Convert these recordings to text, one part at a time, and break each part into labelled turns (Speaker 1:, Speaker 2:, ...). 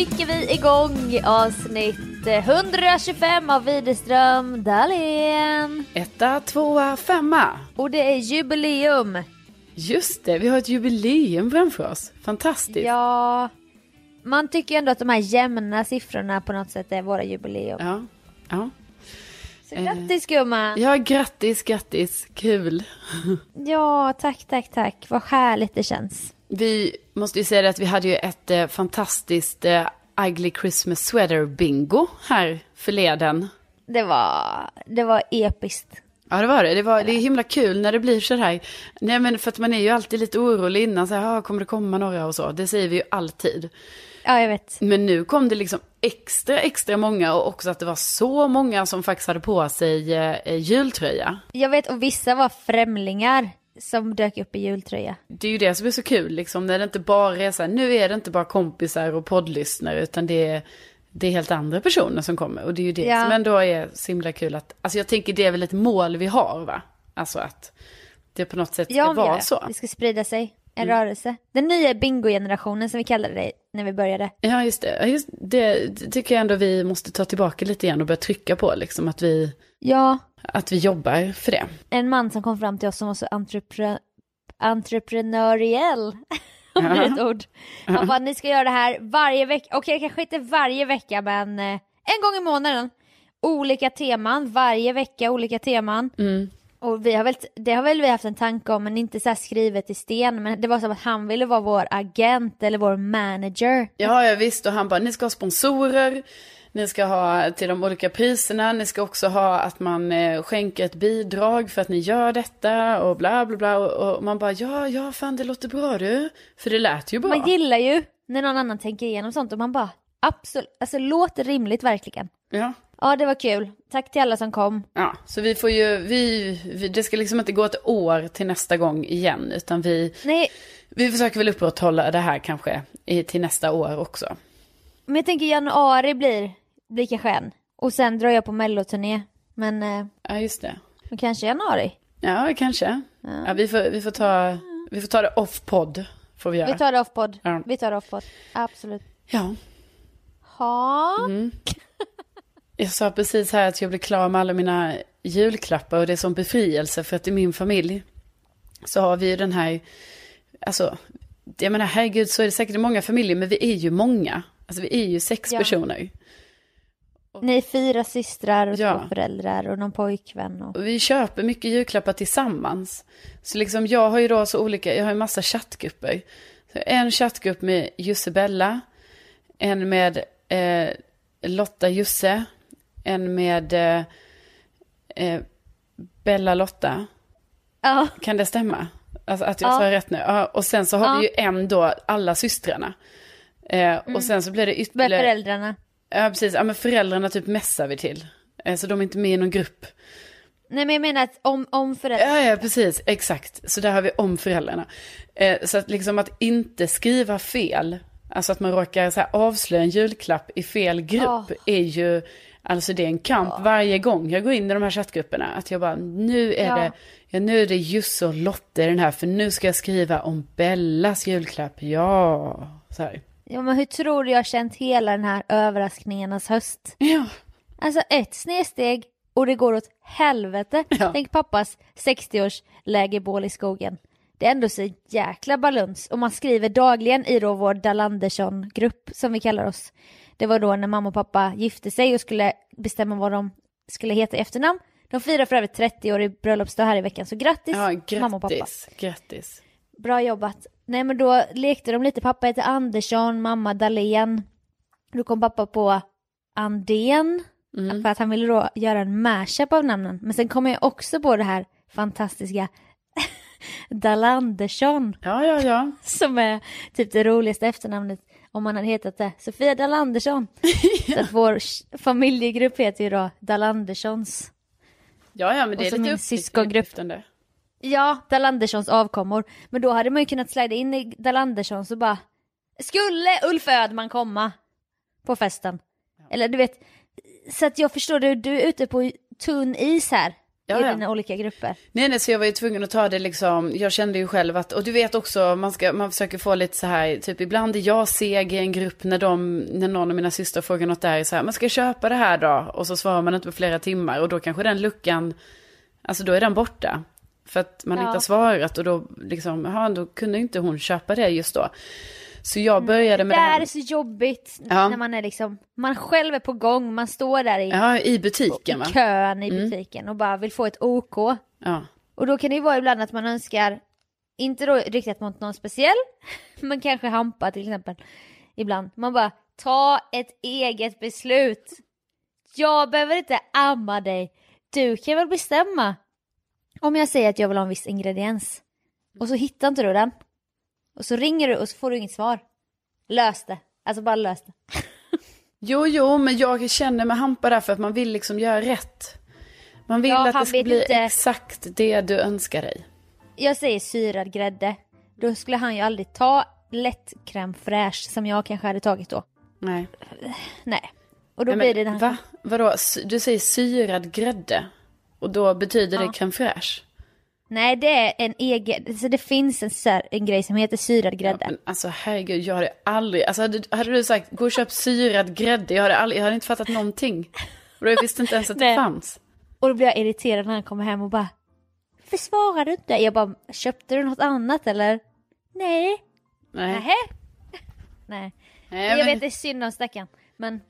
Speaker 1: kickar vi igång avsnitt 125 av Widerström Dahlén.
Speaker 2: Etta, tvåa, femma.
Speaker 1: Och det är jubileum.
Speaker 2: Just det, vi har ett jubileum framför oss. Fantastiskt.
Speaker 1: Ja, man tycker ju ändå att de här jämna siffrorna på något sätt är våra jubileum.
Speaker 2: Ja. ja.
Speaker 1: Så grattis gumman!
Speaker 2: Ja, grattis, grattis. Kul.
Speaker 1: Ja, tack, tack, tack. Vad härligt det känns.
Speaker 2: Vi måste ju säga det att vi hade ju ett eh, fantastiskt eh, Ugly Christmas Sweater bingo här förleden.
Speaker 1: Det var, det var episkt.
Speaker 2: Ja, det var det. Det, var, det är himla kul när det blir så här. Nej, men för att man är ju alltid lite orolig innan. Så här, ah, kommer det komma några och så. Det säger vi ju alltid.
Speaker 1: Ja, jag vet.
Speaker 2: Men nu kom det liksom extra, extra många och också att det var så många som faktiskt hade på sig eh, jultröja.
Speaker 1: Jag vet, och vissa var främlingar som dök upp i jultröja.
Speaker 2: Det är ju det som är så kul, liksom, när det inte bara är så här, nu är det inte bara kompisar och poddlyssnare, utan det är, det är helt andra personer som kommer. Och det är ju det
Speaker 1: Ja.
Speaker 2: som ändå är så himla kul att, alltså jag tänker det är väl ett mål vi har va? Alltså att det på något sätt ska
Speaker 1: Ja,
Speaker 2: vara
Speaker 1: det.
Speaker 2: så.
Speaker 1: Det ska sprida sig. En rörelse. Den nya bingo-generationen som vi kallade det när vi började.
Speaker 2: Ja, just det. Just det, det tycker jag ändå vi måste ta tillbaka lite igen och börja trycka på, liksom att vi,
Speaker 1: Ja,
Speaker 2: att vi jobbar för det.
Speaker 1: en man som kom fram till oss som var så entrepre entreprenöriell. Om det är ett ord. Han bara, ni ska göra det här varje vecka. Okej, kanske inte varje vecka, men eh, en gång i månaden. Olika teman, varje vecka olika teman.
Speaker 2: Mm.
Speaker 1: Och vi har väl, det har väl vi haft en tanke om, men inte så här skrivet i sten. Men det var som att han ville vara vår agent eller vår manager.
Speaker 2: Ja, ja visst. Och han bara, ni ska ha sponsorer, ni ska ha till de olika priserna, ni ska också ha att man eh, skänker ett bidrag för att ni gör detta och bla bla bla. Och, och man bara, ja, ja, fan det låter bra du. För det lät ju bra.
Speaker 1: Man gillar ju när någon annan tänker igenom sånt och man bara, absolut, alltså låter rimligt verkligen.
Speaker 2: Ja.
Speaker 1: Ja, det var kul. Tack till alla som kom.
Speaker 2: Ja, så vi får ju, vi, vi, det ska liksom inte gå ett år till nästa gång igen, utan vi,
Speaker 1: Nej,
Speaker 2: vi försöker väl upprätthålla det här kanske i, till nästa år också.
Speaker 1: men jag tänker januari blir, blir kanske en. Och sen drar jag på melloturné. Men, eh,
Speaker 2: Ja, just det.
Speaker 1: men kanske januari.
Speaker 2: Ja, kanske. Ja. vi, får, vi, får ta, vi får ta det off-podd, får vi göra.
Speaker 1: Vi tar det off-podd.
Speaker 2: Ja.
Speaker 1: Vi tar det off-podd. Absolut.
Speaker 2: Ja.
Speaker 1: Ha.
Speaker 2: Mm. Jag sa precis här att jag blev klar med alla mina julklappar och det är som befrielse för att i min familj så har vi ju den här, alltså, jag menar herregud så är det säkert i många familjer men vi är ju många. Alltså vi är ju sex
Speaker 1: Ja.
Speaker 2: personer.
Speaker 1: Ni är fyra systrar och
Speaker 2: Ja.
Speaker 1: två föräldrar och någon pojkvän. Och...
Speaker 2: Och vi köper mycket julklappar tillsammans. Så liksom jag har ju då så olika, jag har en massa chattgrupper. Så en chattgrupp med Jussebella, en med eh, Lotta Jusse, en med eh, eh, Bella Lotta.
Speaker 1: Ja.
Speaker 2: Kan det stämma? Alltså att jag
Speaker 1: Ja.
Speaker 2: sa rätt nu. Ja, och sen så har vi ju en då, alla systrarna. Eh,
Speaker 1: Mm.
Speaker 2: Och sen så blir det
Speaker 1: Med
Speaker 2: ytterligare...
Speaker 1: föräldrarna.
Speaker 2: Ja, precis. Ja, men föräldrarna typ mässar vi till. Eh, Så de är inte med i någon grupp.
Speaker 1: Nej men jag menar att om, om föräldrar...
Speaker 2: Ja, ja, precis. Exakt. Så där har vi om föräldrarna. Eh, så att liksom att inte skriva fel, alltså att man råkar så här avslöja en julklapp i fel grupp,
Speaker 1: Ja.
Speaker 2: är ju, alltså det är en kamp varje gång jag går in i de här chattgrupperna. Att jag bara, nu är
Speaker 1: Ja.
Speaker 2: det, ja, nu är det Jusse och Lotte i den här, för nu ska jag skriva om Bellas julklapp, ja. Så här.
Speaker 1: Ja men hur tror du jag har känt hela den här överraskningarnas höst?
Speaker 2: Ja.
Speaker 1: Alltså ett snedsteg och det går åt helvete.
Speaker 2: Ja.
Speaker 1: Tänk pappas 60-års lägerbål i skogen. Det är ändå så jäkla baluns och man skriver dagligen i då vår Dalandersson-grupp som vi kallar oss. Det var då när mamma och pappa gifte sig och skulle bestämma vad de skulle heta i efternamn. De firar för övrigt 30 år i bröllopsdag här i veckan så grattis,
Speaker 2: Ja,
Speaker 1: mamma och pappa.
Speaker 2: grattis, grattis.
Speaker 1: Bra jobbat. Nej men då lekte de lite, pappa heter Andersson, mamma Dahlén. Då kom pappa på Andén, för att han ville då göra en mashup av namnen. Men sen kom jag också på det här fantastiska Dalandersson,
Speaker 2: Ja, ja, ja.
Speaker 1: som är typ det roligaste efternamnet om man hade hetat det. Sofia Dalandersson. Så att vår familjegrupp heter ju då Dalanderssons.
Speaker 2: Ja, ja, men det
Speaker 1: Och
Speaker 2: är
Speaker 1: så
Speaker 2: lite
Speaker 1: min
Speaker 2: upp-
Speaker 1: syskongrupp. Ja, Dalanderssons avkommor. Men då hade man ju kunnat slida in i Dalanderssons och bara Skulle Ulf Ödman komma på festen? Eller du vet, så att jag förstår du, du är ute på tunn is här
Speaker 2: Ja,
Speaker 1: i
Speaker 2: ja.
Speaker 1: dina olika grupper.
Speaker 2: Nej, nej, så jag var ju tvungen att ta det liksom, jag kände ju själv att, och du vet också, man, ska, man försöker få lite så här, typ ibland är jag seg i en grupp när, de, när någon av mina systrar frågar något där, så här, man ska köpa det här då? Och så svarar man inte på flera timmar och då kanske den luckan, alltså då är den borta. För att man
Speaker 1: Ja.
Speaker 2: inte har svarat och då liksom, jaha, då kunde inte hon köpa det just då. Så jag började med
Speaker 1: Det
Speaker 2: det här,
Speaker 1: är så jobbigt
Speaker 2: Ja.
Speaker 1: när man är liksom, man själv är på gång, man står där i,
Speaker 2: ja, i
Speaker 1: i
Speaker 2: butiken va?
Speaker 1: kön i butiken och bara vill få ett OK.
Speaker 2: Ja.
Speaker 1: Och då kan det ju vara ibland att man önskar, inte då riktat mot någon speciell, men kanske Hampa till exempel. Ibland. Man bara, ta ett eget beslut. Jag behöver inte amma dig. Du kan väl bestämma. Om jag säger att jag vill ha en viss ingrediens. Och så hittar inte du den. Och så ringer du och så får du inget svar. Lös det. Alltså bara lös det.
Speaker 2: Jo, jo, men jag känner med Hampa där för att man vill liksom göra rätt. Man vill
Speaker 1: Ja,
Speaker 2: att det ska bli
Speaker 1: inte-
Speaker 2: exakt det du önskar dig.
Speaker 1: Jag säger syrad grädde. Då skulle han ju aldrig ta lätt crème fraîche som jag kanske hade tagit då.
Speaker 2: Nej.
Speaker 1: Nej. Och då
Speaker 2: Nej,
Speaker 1: blir
Speaker 2: men,
Speaker 1: det den
Speaker 2: Va? Vadå? Du säger syrad grädde. Och då betyder det
Speaker 1: Ja.
Speaker 2: crème fraîche?
Speaker 1: Nej, det är en egen, så det finns en, sär, en grej som heter syrad grädde.
Speaker 2: Men alltså herregud, jag hade aldrig, alltså hade, hade du sagt gå och köp syrad grädde, jag hade, aldrig, jag hade inte fattat någonting. Och jag visste inte ens att det fanns.
Speaker 1: Och då blir jag irriterad när han kommer hem och bara Varför svarar du inte? Jag bara, köpte du något annat eller? Nej.
Speaker 2: Nej.
Speaker 1: Nähä? Nej.
Speaker 2: Nej,
Speaker 1: jag
Speaker 2: men-
Speaker 1: vet det är synd om stackaren. Men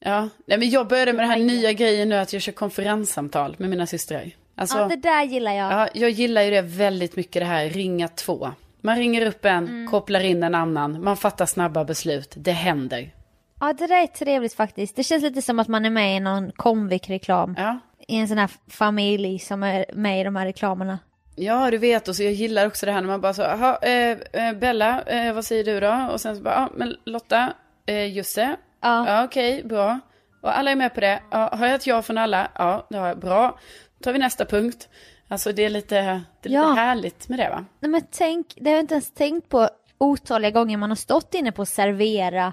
Speaker 2: Ja, nej men jag började med den här nya grejen nu att jag kör konferenssamtal med mina systrar. Alltså,
Speaker 1: ja, det där gillar jag.
Speaker 2: Ja, jag gillar ju det väldigt mycket det här ringa två. Man ringer upp en,
Speaker 1: Mm.
Speaker 2: kopplar in en annan, man fattar snabba beslut, det händer.
Speaker 1: Ja, det där är trevligt faktiskt. Det känns lite som att man är med i någon Comvik-reklam.
Speaker 2: Ja.
Speaker 1: I en sån här familj som är med i de här reklamerna.
Speaker 2: Ja, du vet, och så jag gillar också det här när man bara så, jaha, eh, eh, Bella, eh, vad säger du då? Och sen så bara, ja, men Lotta, eh, Jusse,
Speaker 1: Ja.
Speaker 2: ja okej, bra. Och alla är med på det, ja, har jag ett ja från alla? Ja, det har jag, bra. Då tar vi nästa punkt. Alltså det är lite, det är
Speaker 1: Ja.
Speaker 2: lite härligt med det va?
Speaker 1: Nej men tänk, det har jag inte ens tänkt på otaliga gånger man har stått inne på Servera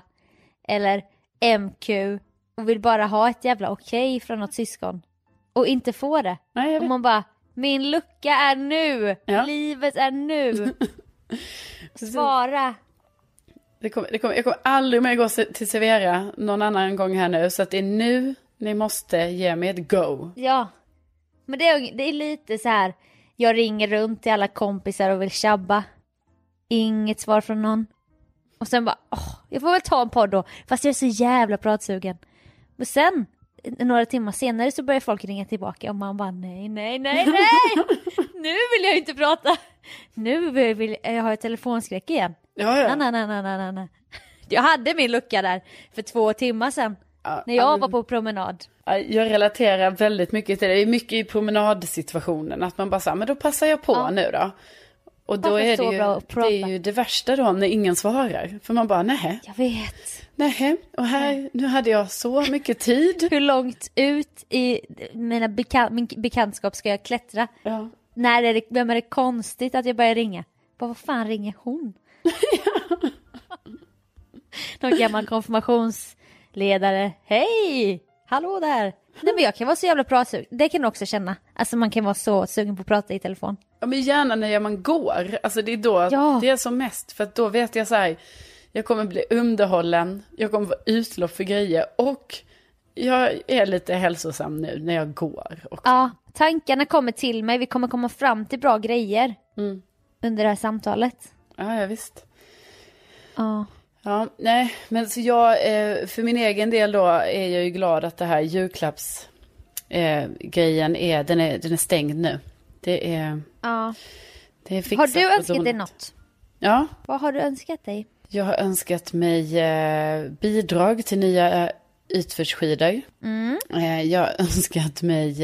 Speaker 1: eller MQ och vill bara ha ett jävla okej från något syskon och inte få det.
Speaker 2: Nej,
Speaker 1: Och man bara, min lucka är nu,
Speaker 2: Ja.
Speaker 1: livet är nu. Svara.
Speaker 2: Det kommer, det kommer, jag kommer aldrig mer gå till Servera någon annan gång här nu, så att det är nu ni måste ge mig ett go.
Speaker 1: Ja. Men det är, det är lite så här, jag ringer runt till alla kompisar och vill tjabba. Inget svar från någon. Och sen bara, åh, jag får väl ta en podd då, fast jag är så jävla pratsugen. Men sen, några timmar senare så börjar folk ringa tillbaka och man bara nej, nej, nej, nej! nu vill jag inte prata! Nu vill jag ha ett telefonskräck igen.
Speaker 2: Ja,
Speaker 1: Nej, nej, nej, nej, nej, nej, nej. Jag hade min lucka där för två timmar sedan.
Speaker 2: Ja,
Speaker 1: När jag
Speaker 2: men-
Speaker 1: var på promenad.
Speaker 2: Ja, Jag relaterar väldigt mycket till det. Det är mycket i promenadsituationen. Att man bara säger, men då passar jag på
Speaker 1: Ja.
Speaker 2: nu då. Och då är det, ju, det är ju det värsta då när ingen svarar. För man bara, nej,
Speaker 1: Jag vet.
Speaker 2: nej, och här, nu hade jag så mycket tid.
Speaker 1: Hur långt ut i mina bekan- min bekantskap ska jag klättra?
Speaker 2: Ja.
Speaker 1: När är det, vem är det konstigt att jag börjar ringa? Bara, vad fan ringer hon? Någon gammal konfirmationsledare. Hej! Hallå där! Nej men jag kan vara så jävla pratsugen. Det kan du också känna. Alltså man kan vara så sugen på att prata i telefon.
Speaker 2: Ja, men gärna när man går. Alltså det är då
Speaker 1: Ja.
Speaker 2: det är som mest. För då vet jag så här, jag kommer bli underhållen, jag kommer vara utlopp för grejer och jag är lite hälsosam nu när jag går också.
Speaker 1: Ja, tankarna kommer till mig. Vi kommer komma fram till bra grejer
Speaker 2: Mm.
Speaker 1: under det här samtalet.
Speaker 2: Ja, ja visst.
Speaker 1: Ja.
Speaker 2: Ja, nej, men så jag, eh, för min egen del då är jag ju glad att det här julklappsgrejen eh, är, den är, den är stängd nu. Det är,
Speaker 1: ja.
Speaker 2: det är fixat.
Speaker 1: Har du önskat dig något?
Speaker 2: Ja,
Speaker 1: Vad har du önskat dig?
Speaker 2: jag har önskat mig eh, bidrag till nya ytfärdsskidor.
Speaker 1: Mm.
Speaker 2: Jag har önskat mig,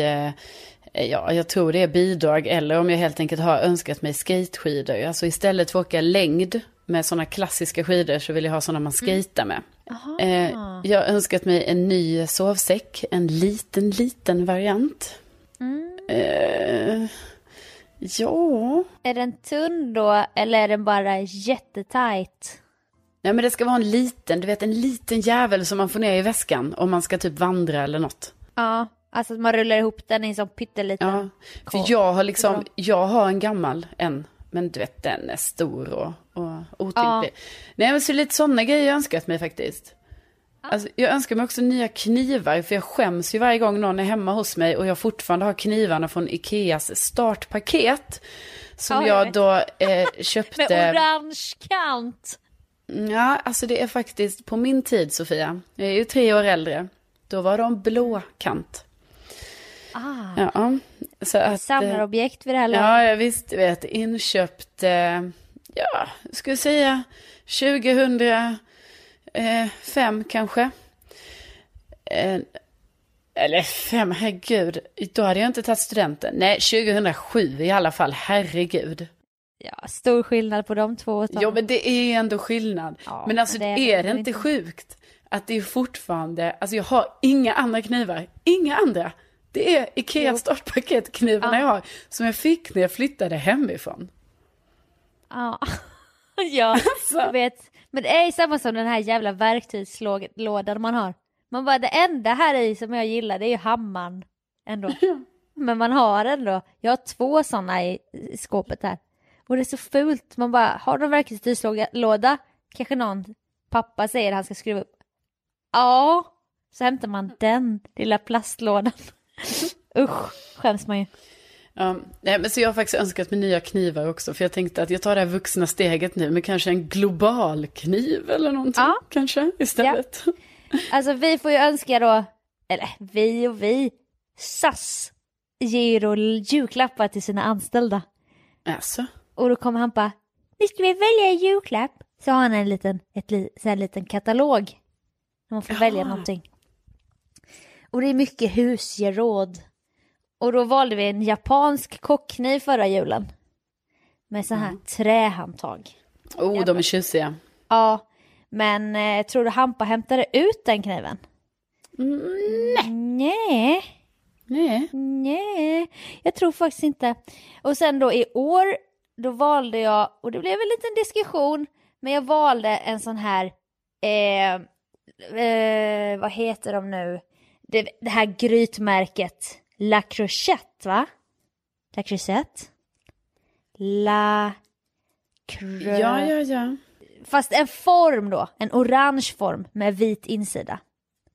Speaker 2: ja, jag tror det är bidrag eller om jag helt enkelt har önskat mig skateskidor. Alltså istället för att åka längd med sådana klassiska skidor så vill jag ha sådana man skejtar med. Eh, jag har önskat mig en ny sovsäck, en liten, liten variant. Eh, ja,
Speaker 1: Är den tunn då eller är den bara jättetajt?
Speaker 2: nej men det ska vara en liten, du vet en liten jävel som man får ner i väskan om man ska typ vandra eller något.
Speaker 1: Ja, alltså att man rullar ihop den i en sån pytteliten.
Speaker 2: Ja, för jag har liksom, jag har en gammal en, men du vet den är stor och, och otymplig. Nej men så lite sådana grejer jag önskat mig faktiskt. Alltså, jag önskar mig också nya knivar, för jag skäms ju varje gång någon är hemma hos mig och jag fortfarande har knivarna från Ikeas startpaket. Som
Speaker 1: Ja, jag
Speaker 2: då eh,
Speaker 1: Med
Speaker 2: köpte.
Speaker 1: orange kant.
Speaker 2: Ja, alltså det är faktiskt på min tid Sofia. Jag är ju tre år äldre. Då var de blå kant.
Speaker 1: Ah,
Speaker 2: Ja, så att, eh,
Speaker 1: samlarobjekt vid det här laget.
Speaker 2: Ja, jag visst, du vet, inköpt, eh, ja, jag säga 2005 kanske. Eh, eller fem, herregud, då hade jag inte tagit studenten. Nej, 2007 i alla fall, herregud.
Speaker 1: Ja, stor skillnad på de två. årtalen.
Speaker 2: Ja, men det är ändå skillnad.
Speaker 1: Ja,
Speaker 2: men alltså, det är,
Speaker 1: är
Speaker 2: det inte- sjukt att det är fortfarande, alltså jag har inga andra knivar, inga andra. Det är Ikea
Speaker 1: Jo.
Speaker 2: startpaketknivarna
Speaker 1: Ja.
Speaker 2: jag har, som jag fick när jag flyttade hemifrån.
Speaker 1: Ja, ja jag vet. Men det är samma som den här jävla verktygslådan man har. Man bara, det enda här i som jag gillar det är ju hammaren ändå. Men man har ändå, jag har två sådana i i skåpet här. Och det är så fult, man bara, har du en verktygslåda? Kanske någon pappa säger att han ska skruva upp. Ja, så hämtar man den lilla plastlådan. Usch, skäms man ju.
Speaker 2: Ja, nej, men så jag har faktiskt önskat mig nya knivar också, för jag tänkte att jag tar det här vuxna steget nu, med kanske en global kniv eller någonting,
Speaker 1: Ja.
Speaker 2: kanske, istället.
Speaker 1: Alltså vi får ju önska då, eller vi och vi, SAS ger då julklappar till sina anställda.
Speaker 2: Alltså,
Speaker 1: Och då kommer han bara, nu ska vi välja en julklapp. Så har han en liten, ett, så här liten katalog. Där man får välja någonting. Och det är mycket husgeråd. Och då valde vi en japansk kockkniv förra julen. Med så här trähandtag.
Speaker 2: oh, de är tjusiga.
Speaker 1: Ja, men eh, tror du Hampa hämtade ut den kniven? nej. Nej.
Speaker 2: Nej.
Speaker 1: Nej, jag tror faktiskt inte. Och sen då i år, då valde jag, och det blev en liten diskussion, men jag valde en sån här, eh, eh, vad heter de nu? Det, det här grytmärket La Crochette, va? La Crochette? La Cro...
Speaker 2: Ja, ja, ja.
Speaker 1: Fast en form då, en orange form med vit insida.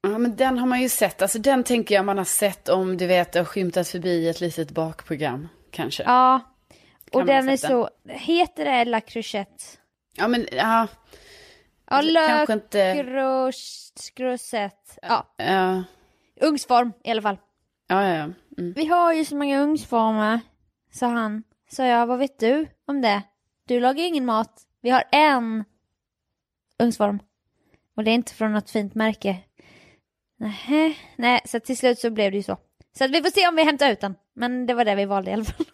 Speaker 2: Ja, men den har man ju sett. Alltså den tänker jag man har sett om du vet, har skymtat förbi ett litet bakprogram, kanske.
Speaker 1: Ja, och
Speaker 2: ha
Speaker 1: den är så, heter det La Crochette?
Speaker 2: Ja, men ja.
Speaker 1: Ja,
Speaker 2: Alltså,
Speaker 1: Le
Speaker 2: kanske inte-
Speaker 1: Croch- Crocette. Ja,
Speaker 2: Ja,
Speaker 1: ugnsform i alla fall.
Speaker 2: ja, ja. ja. Mm.
Speaker 1: Vi har ju så många ugnsformer, sa han. Sa jag, vad vet du om det? Du lagar ju ingen mat. Vi har en ugnsform. Och det är inte från något fint märke. Nähä. Nej, så till slut så blev det ju så. Så att vi får se om vi hämtar ut den. Men det var det vi valde i alla fall.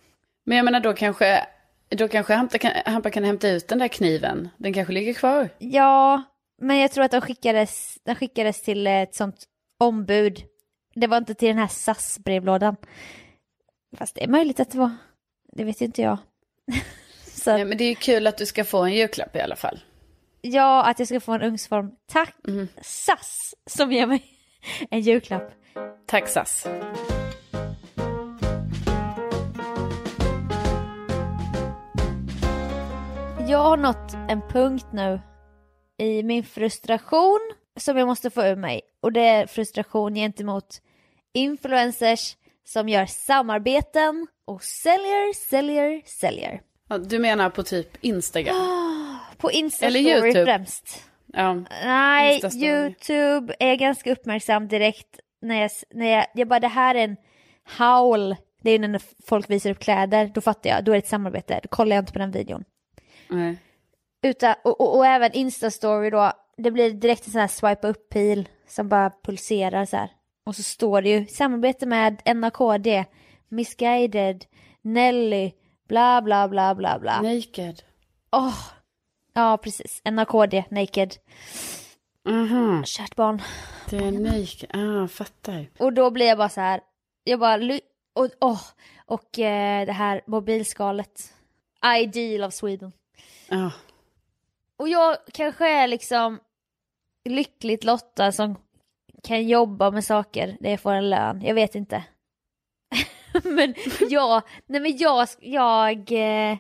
Speaker 2: Men jag menar då kanske, Då kanske Hampa kan, Hampa kan hämta ut den där kniven. Den kanske ligger kvar.
Speaker 1: Ja, men jag tror att de skickades, de skickades till ett sånt ombud. Det var inte till den här SAS-brevlådan. Fast det är möjligt att det var. Det vet inte jag. Så,
Speaker 2: Nej, men det är ju kul att du ska få en julklapp i alla fall.
Speaker 1: ja, att jag ska få en ugnsform. Tack SAS som ger mig en julklapp.
Speaker 2: Tack SAS.
Speaker 1: Jag har nått en punkt nu i min frustration som jag måste få ur mig. Och det är frustration gentemot influencers som gör samarbeten och säljer, säljer, säljer.
Speaker 2: Ja, Du menar på typ Instagram?
Speaker 1: På Insta
Speaker 2: Eller YouTube.
Speaker 1: främst.
Speaker 2: Ja.
Speaker 1: Nej,
Speaker 2: Insta-story.
Speaker 1: YouTube är ganska uppmärksam direkt när jag, när jag, jag bara det här är en howl. Det är när folk visar upp kläder, då fattar jag, då är det ett samarbete, då kollar jag inte på den videon.
Speaker 2: Nej.
Speaker 1: Utan, och, och, och även Insta-story då, det blir direkt en sån här swipa upp-pil som bara pulserar så här. Och så står det ju samarbete med NAKD, Misguided, Nelly, bla bla bla bla bla.
Speaker 2: Naked.
Speaker 1: Åh! Ja, precis. NAKD, Naked.
Speaker 2: Mhm.
Speaker 1: Kärt barn.
Speaker 2: Det är naked. Ah, fattar.
Speaker 1: Och då blir jag bara så här, jag bara, och, åh, och eh, det här mobilskalet. Ideal of Sweden.
Speaker 2: Ja.
Speaker 1: Och jag kanske är liksom lyckligt lottad som kan jobba med saker där jag får en lön. Jag vet inte. men jag, nej men jag, jag, eh,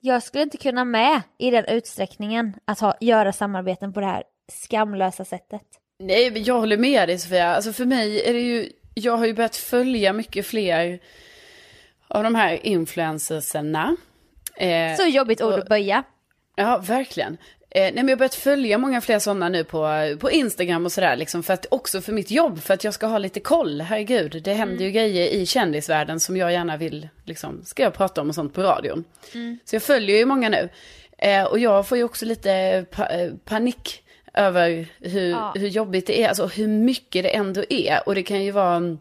Speaker 1: jag skulle inte kunna med i den utsträckningen att ha, göra samarbeten på det här skamlösa sättet.
Speaker 2: Nej, men jag håller med dig Sofia. Alltså för mig är det ju, jag har ju börjat följa mycket fler av de här influencerserna. Eh,
Speaker 1: Så jobbigt ord
Speaker 2: och-
Speaker 1: att böja.
Speaker 2: Ja, verkligen. Eh, nej, men jag har börjat följa många fler sådana nu på, på Instagram och sådär. Liksom, för att, också för mitt jobb, för att jag ska ha lite koll. Herregud, det händer ju grejer i kändisvärlden som jag gärna vill, liksom, ska jag prata om och sånt på radion. Så jag följer ju många nu. Eh, och jag får ju också lite pa eh, panik över hur,
Speaker 1: Ja.
Speaker 2: hur jobbigt det är, alltså hur mycket det ändå är. Och det kan ju vara...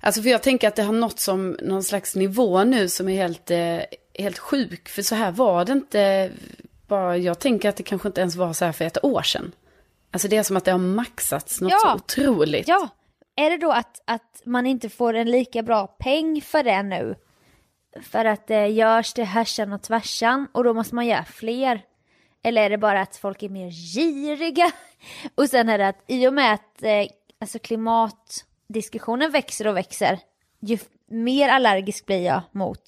Speaker 2: Alltså för jag tänker att det har nått som någon slags nivå nu som är helt, eh, helt sjuk. För så här var det inte, bara, jag tänker att det kanske inte ens var så här för ett år sedan. Alltså det är som att det har maxats något
Speaker 1: Ja.
Speaker 2: så otroligt.
Speaker 1: Ja, är det då att, att man inte får en lika bra peng för det nu? För att det görs till härsan och tvärsan och då måste man göra fler? Eller är det bara att folk är mer giriga? Och sen är det att i och med att eh, alltså klimatdiskussionen växer och växer, ju mer allergisk blir jag mot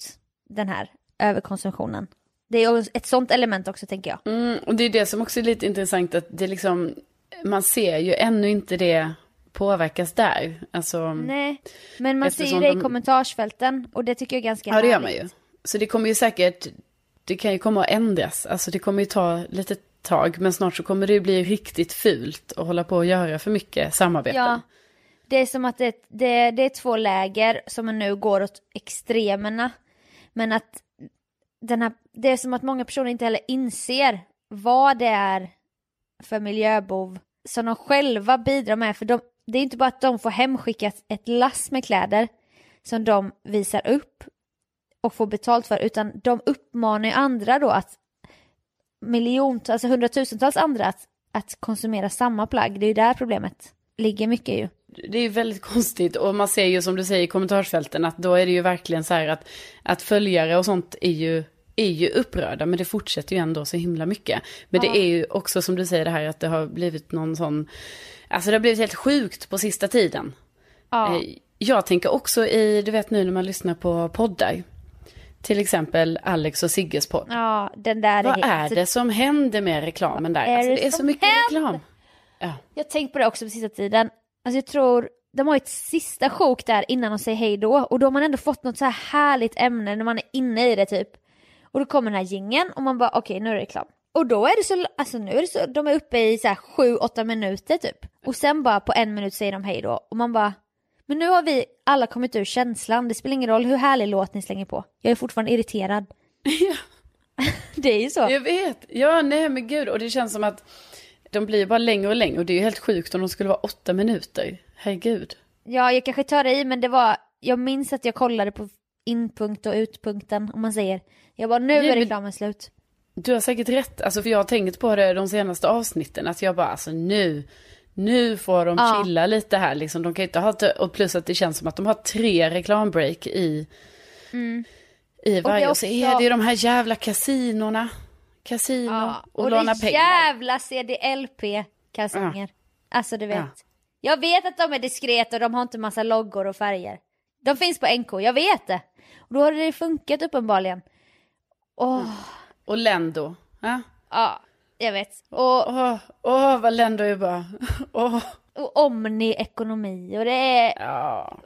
Speaker 1: den här överkonsumtionen. Det är ett sånt element också tänker jag.
Speaker 2: Mm, och det är det som också är lite intressant att det liksom, man ser ju ännu inte det påverkas där. Alltså,
Speaker 1: Nej, men man ser ju det i
Speaker 2: de-
Speaker 1: kommentarsfälten och det tycker jag är ganska
Speaker 2: ja det gör
Speaker 1: härligt.
Speaker 2: man ju. Så det kommer ju säkert, det kan ju komma att ändras. Alltså det kommer ju ta lite tag, men snart så kommer det ju bli riktigt fult att hålla på och göra för mycket samarbeten.
Speaker 1: Ja, det är som att det, det, det är två läger som nu går åt extremerna. Men att den här, det är som att många personer inte heller inser vad det är för miljöbov som de själva bidrar med. För de, det är inte bara att de får hemskickat ett lass med kläder som de visar upp och får betalt för, utan de uppmanar ju andra då att miljontals, alltså hundratusentals andra att, att konsumera samma plagg. Det är ju där problemet ligger mycket ju.
Speaker 2: Det är ju väldigt konstigt och man ser ju som du säger i kommentarsfälten att då är det ju verkligen så här att, att följare och sånt är ju, är ju upprörda men det fortsätter ju ändå så himla mycket. Men det är ju också som du säger det här att det har blivit någon sån, alltså det har blivit helt sjukt på sista tiden.
Speaker 1: Ja.
Speaker 2: Eh, Jag tänker också i, du vet nu när man lyssnar på poddar, till exempel Alex och Sigges podd.
Speaker 1: Ja, den där
Speaker 2: Vad
Speaker 1: helt-
Speaker 2: är det som händer med reklamen där?
Speaker 1: är
Speaker 2: Alltså,
Speaker 1: det
Speaker 2: det är så mycket
Speaker 1: händer?
Speaker 2: reklam. Ja.
Speaker 1: Jag tänkt på det också på sista tiden. Alltså jag tror, de har ett sista sjok där innan de säger hej då. Och då har man ändå fått något så här härligt ämne när man är inne i det typ. Och då kommer den här jingeln och man bara okej nu är det reklam. Och då är det så, alltså nu är det så, de är uppe i så här 7-8 minuter typ. Och sen bara på en minut säger de hej då. Och man bara, men nu har vi alla kommit ur känslan. Det spelar ingen roll hur härlig låt ni slänger på. Jag är fortfarande irriterad.
Speaker 2: Ja.
Speaker 1: Det är ju så.
Speaker 2: Jag vet. Ja, nej men gud. Och det känns som att de blir bara längre och längre. Och det är ju helt sjukt om de skulle vara åtta minuter. Herregud.
Speaker 1: Ja, jag kanske tar i men det var, jag minns att jag kollade på inpunkt och utpunkten om man säger. Jag bara nu är
Speaker 2: men-
Speaker 1: reklamen slut.
Speaker 2: Du har säkert rätt, alltså för jag har tänkt på det de senaste avsnitten, att jag bara, alltså nu, nu får de
Speaker 1: Ja.
Speaker 2: chilla lite här liksom. De kan inte ha, och plus att det känns som att de har tre reklambreak i, i varje. Och, så
Speaker 1: Mm. också-
Speaker 2: är det ju de här jävla kasinorna. Kasino
Speaker 1: Ja,
Speaker 2: och,
Speaker 1: och
Speaker 2: låna
Speaker 1: det
Speaker 2: pengar.
Speaker 1: jävla CDLP-kalsonger. Alltså du vet.
Speaker 2: Ja.
Speaker 1: Jag vet att de är diskreta och de har inte massa loggor och färger. De finns på NK, jag vet det. Och då har det funkat uppenbarligen. Åh,
Speaker 2: Och Lendo. Ja.
Speaker 1: ja, jag vet. Och,
Speaker 2: Åh, åh, vad Lendo är bra. Åh,
Speaker 1: och Omni-ekonomi och det är
Speaker 2: ja.